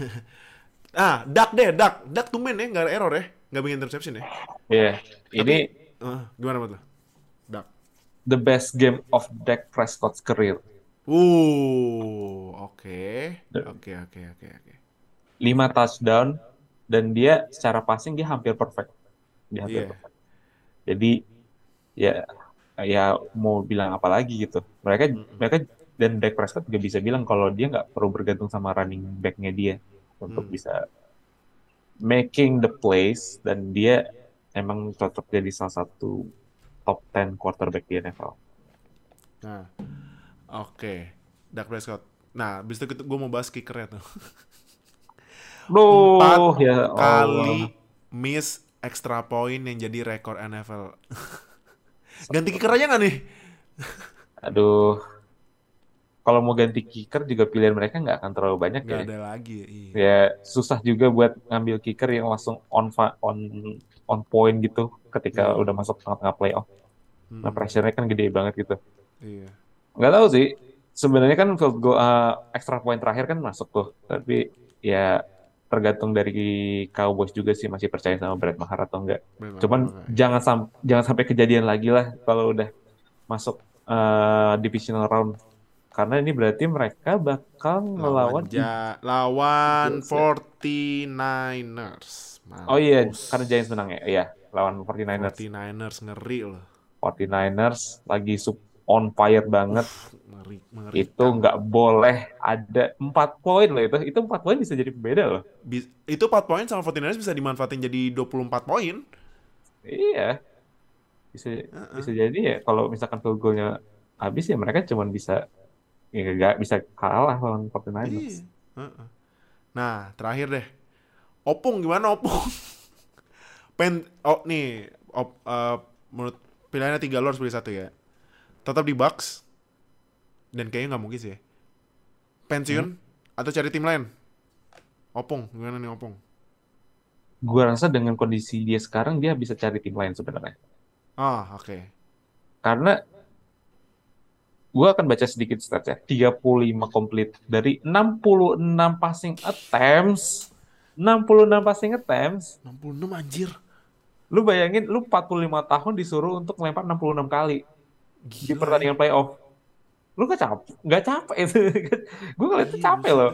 ah, Duck deh, Duck. Duck tuh main ya, gak ada error ya. Gak bikin interception ya. Iya, ini Eh, gimana menurut lo? Duck. the best game of Dak Prescott's career. Uh, oke. Oke, oke, oke, oke. 5 touchdown dan dia secara passing dia hampir perfect. Dia hampir Iya. perfect. Jadi ya ya mau bilang apa lagi gitu. Mereka mereka dan Dak Prescott juga bisa bilang kalau dia nggak perlu bergantung sama running back-nya dia untuk Hmm. bisa making the plays dan dia emang cocok jadi salah satu top 10 quarterback di NFL. Nah, oke. Dak Prescott. Nah, abis itu gue mau bahas kickernya tuh. Empat ya Allah. kali miss extra point yang jadi rekor NFL. Ganti kicker aja nggak nih? Aduh. Kalau mau ganti kicker juga pilihan mereka nggak akan terlalu banyak ya. Nggak ada lagi. Iya. Ya susah juga buat ngambil kicker yang langsung on on on point gitu ketika Iya. udah masuk tengah-tengah playoff. Nah, Hmm, pressure-nya kan gede banget gitu. iya. Nggak tahu sih. Sebenarnya kan field goal uh, extra point terakhir kan masuk tuh. Tapi ya tergantung dari Cowboys juga sih masih percaya sama Brett Maher atau enggak. Benar, Cuman jangan sam- jangan sampai kejadian lagi lah kalau udah masuk uh, divisional round. Karena ini berarti mereka bakal lawan melawan ja- lawan Eagles ya. 49ers. Oh iya, Mampus. karena Giants menang ya. Iya, lawan 49ers. 49ers ngeri loh. 49ers lagi sub on fire banget. Ngeri, mengerikan. Itu nggak boleh ada 4 poin loh itu. Itu 4 poin bisa jadi pembeda loh. Bi- itu 4 poin sama 49ers bisa dimanfaatin jadi 24 poin. Iya. Bisa bisa jadi ya kalau misalkan field goal-nya habis ya mereka cuma bisa ya nggak bisa kalah lawan 49ers. Iya. Nah, terakhir deh. Opung gimana Opung? Pen oh nih, op, eh, menurut pilihannya tiga lo harus pilih satu ya. Tetap di Bucks dan kayaknya nggak mungkin sih. ya. Pensiun atau cari tim lain? Opung, gimana nih Opung? Gua rasa dengan kondisi dia sekarang dia bisa cari tim lain sebenarnya. Ah, oke. Karena gue akan baca sedikit stats ya. 35 complete dari 66 passing attempts. 66 passing attempts. 66 anjir. Lu bayangin lu 45 tahun disuruh untuk melempar 66 kali di Gila. pertandingan playoff. Lu gak capek? Gak capek itu. gue ngeliat itu Iya, capek loh.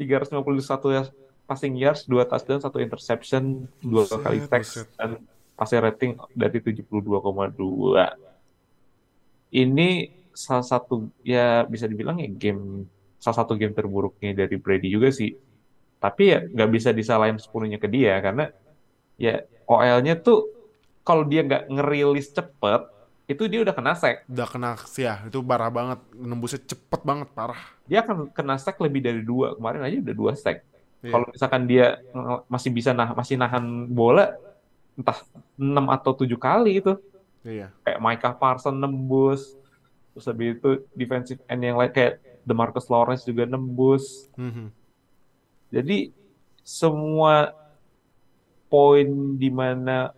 351 yards passing yards, 2 touchdown, 1 interception, 2 Buset, kali buset. dan passer rating dari 72,2. Ini salah satu ya bisa dibilang ya game salah satu game terburuknya dari Brady juga sih. Tapi ya nggak bisa disalahin sepenuhnya ke dia karena ya OL-nya tuh kalau dia nggak ngerilis cepet itu dia udah kena sack. Udah kena ya, itu parah banget. Nembusnya cepet banget, parah. Dia akan kena sack lebih dari dua. Kemarin aja udah dua sack. Iya. Kalau misalkan dia masih bisa nah masih nahan bola entah 6 atau 7 kali itu. Iya. Kayak Micah Parsons nembus. Terus habis itu defensive end yang lain kayak DeMarcus Lawrence juga nembus. Mhm. Jadi semua poin di mana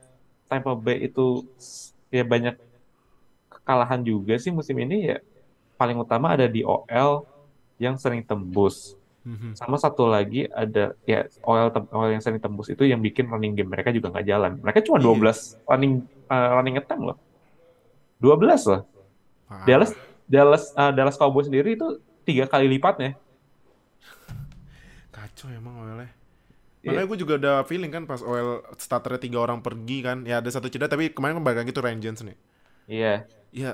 Tampa Bay itu ya banyak kekalahan juga sih musim ini ya paling utama ada di OL yang sering tembus. Mhm. Sama satu lagi ada ya OL OL yang sering tembus itu yang bikin running game mereka juga nggak jalan. Mereka cuma Iya. 12 running uh, running attempt loh. 12 loh. Parah. Dallas Dallas uh, Dallas Cowboys sendiri itu tiga kali lipatnya. Kacau emang OL-nya. Iya. Makanya gue juga ada feeling kan pas OL starternya tiga orang pergi kan. Ya ada satu cedera tapi kemarin kan balik lagi tuh Ryan nih. Iya. Ya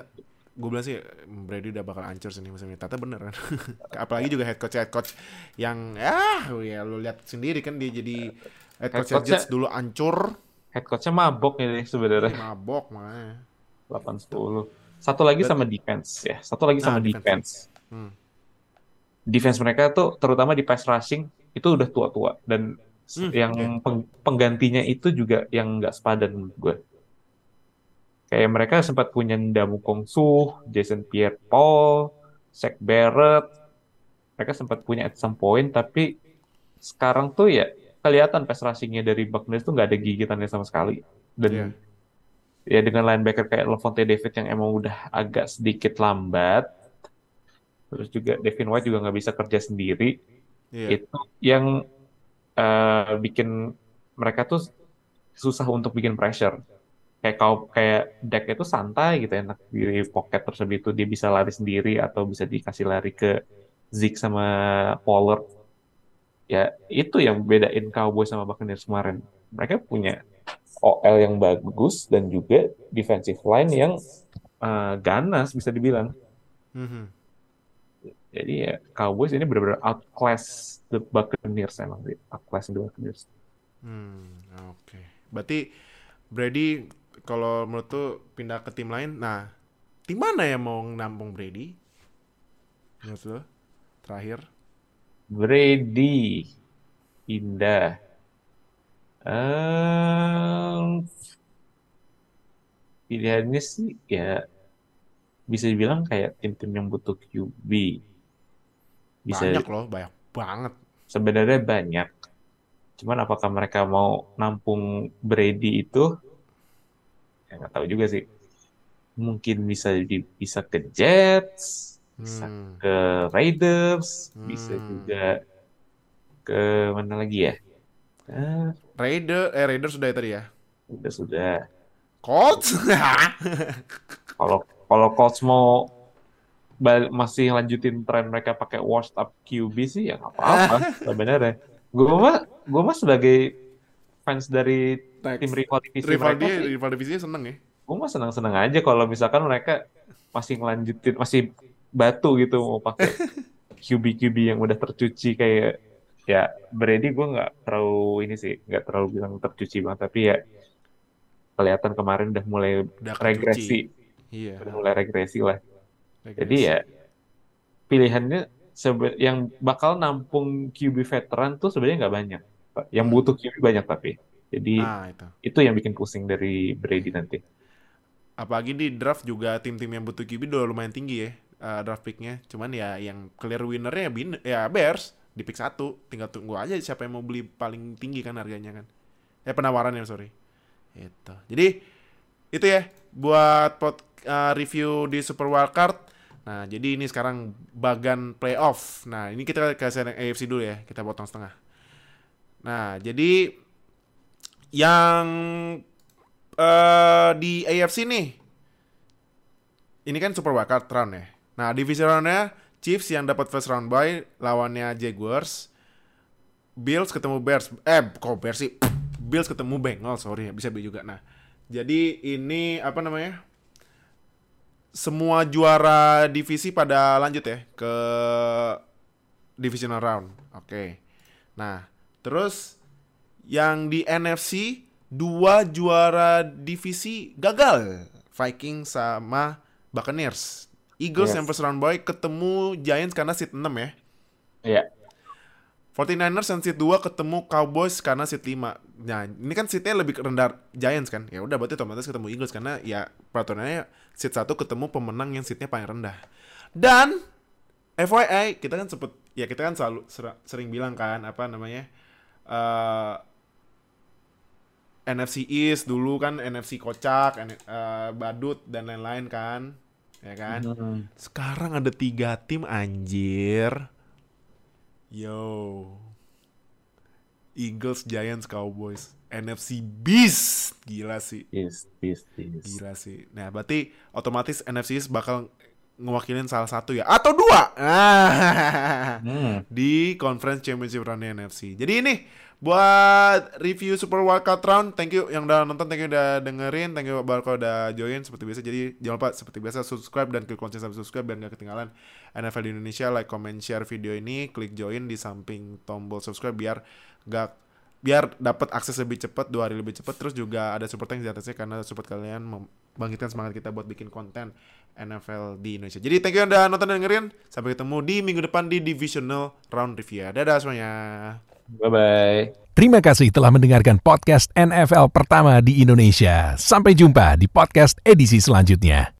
gue bilang sih Brady udah bakal hancur sih nih musim ini. Ternyata bener kan. Apalagi juga head coach head coach yang ya ya lu lihat sendiri kan dia jadi head coach Head coach-nya- Jets dulu hancur. Head coach-nya mabok ini sebenarnya. Mabok makanya. 8-10. Satu lagi sama defense ya. Satu lagi Nah, sama defense. defense. Hmm. Defense mereka tuh terutama di pass rushing itu udah tua-tua dan Hmm, yang peng- penggantinya itu juga yang nggak sepadan menurut gue. Kayak mereka sempat punya Ndamu Kongsu, Jason Pierre-Paul, Shaq Barrett. Mereka sempat punya at some point tapi sekarang tuh ya kelihatan pass rushing-nya dari Buccaneers tuh nggak ada gigitannya sama sekali. Dan Iya. ya dengan linebacker kayak Levante David yang emang udah agak sedikit lambat, terus juga Devin White juga nggak bisa kerja sendiri, Iya. itu yang eh, bikin mereka tuh susah untuk bikin pressure. Kayak kau kayak Dak itu santai gitu enak di pocket terus habis itu dia bisa lari sendiri atau bisa dikasih lari ke Zeke sama Pollard. Ya itu yang bedain Cowboys sama Buccaneers kemarin. Mereka punya OL yang bagus dan juga defensive line yang uh, ganas bisa dibilang. Mhm. Jadi ya Cowboys ini benar-benar outclass the Buccaneers emang sih, outclass the Buccaneers. Hmm, oke. Berarti Brady kalau menurut tuh pindah ke tim lain, nah tim mana yang mau nampung Brady? Menurut lo? Terakhir. Brady pindah. Ehm, pilihannya sih ya bisa dibilang kayak tim-tim yang butuh QB. Bisa Banyak loh, banyak banget. sebenarnya banyak. Cuman apakah mereka mau nampung Brady itu? Ya nggak tahu juga sih. Mungkin bisa di, bisa ke Jets, bisa Hmm. ke Raiders, bisa Hmm. juga ke mana lagi ya? Ah, Raider, eh Raider sudah ya tadi ya. udah sudah. Colts? Kalau kalau Colts mau bal- masih lanjutin tren mereka pakai washed up QB sih ya nggak apa-apa sebenarnya. Gue mah gue mah sebagai fans dari tim rival divisi rival mereka dia, rival divisinya seneng ya. gue mah senang-senang aja kalau misalkan mereka masih ngelanjutin masih batu gitu mau pakai QB QB yang udah tercuci kayak ya Brady gue nggak terlalu ini sih nggak terlalu bilang tercuci banget tapi ya kelihatan kemarin udah mulai Udah regresi. Iya. udah mulai regresi lah. Regresi. jadi ya pilihannya sebe- yang bakal nampung QB veteran tuh sebenarnya nggak banyak yang butuh QB banyak tapi. Jadi Nah, itu. itu yang bikin pusing dari Brady nanti. Apalagi di draft juga tim-tim yang butuh QB udah lumayan tinggi ya uh, draft picknya. Cuman ya yang clear winnernya ya, bin, ya Bears di pick satu. Tinggal tunggu aja siapa yang mau beli paling tinggi kan harganya kan. Eh penawarannya sorry. Itu. Jadi itu ya buat pot, uh, review di Super Wildcard. Nah jadi ini sekarang bagan playoff. Nah ini kita kasih AFC dulu ya. Kita potong setengah. Nah jadi yang eh di AFC nih. Ini kan Super Wildcard round ya. Nah, divisi roundnya Chiefs yang dapat first round bye lawannya Jaguars. Bills ketemu Bears. Eh, kok Bears sih? Bills ketemu Bengals, sorry, bisa B juga. Nah, jadi ini apa namanya? Semua juara divisi pada lanjut ya ke divisional round. Oke. Nah, terus yang di NFC dua juara divisi gagal. Viking sama Buccaneers. Eagles Yes. yang first round bye ketemu Giants karena seat 6 ya. ya 49ers yang seat 2 ketemu Cowboys karena seat 5. Nah, ini kan seatnya lebih rendah Giants kan. Ya udah berarti otomatis ketemu Eagles karena ya peraturannya seat 1 ketemu pemenang yang seatnya paling rendah. Dan FYI, kita kan sempet ya kita kan selalu ser- sering bilang kan apa namanya? eh NFC East dulu kan NFC kocak, N- eh, badut dan lain-lain kan. Ya kan? Hmm. Sekarang ada tiga tim anjir. Yo. Eagles, Giants, Cowboys. NFC Beast. Gila sih. yes yes yes Gila sih. Nah, berarti otomatis NFC East bakal ngewakilin salah satu ya. Atau dua. Ah. Hmm. Di Conference Championship round NFC. Jadi ini buat review Super Wildcard Round. Thank you yang udah nonton, thank you udah dengerin, thank you Barco udah join seperti biasa. Jadi jangan lupa seperti biasa subscribe dan klik lonceng subscribe biar gak ketinggalan NFL di Indonesia. Like, comment, share video ini, klik join di samping tombol subscribe biar gak biar dapat akses lebih cepat dua hari lebih cepat terus juga ada support thanks di atasnya karena support kalian membangkitkan semangat kita buat bikin konten NFL di Indonesia. Jadi thank you yang udah nonton dan dengerin. Sampai ketemu di minggu depan di divisional round review. Dadah semuanya. Bye bye Terima kasih telah mendengarkan podcast NFL pertama di Indonesia. Sampai jumpa di podcast edisi selanjutnya.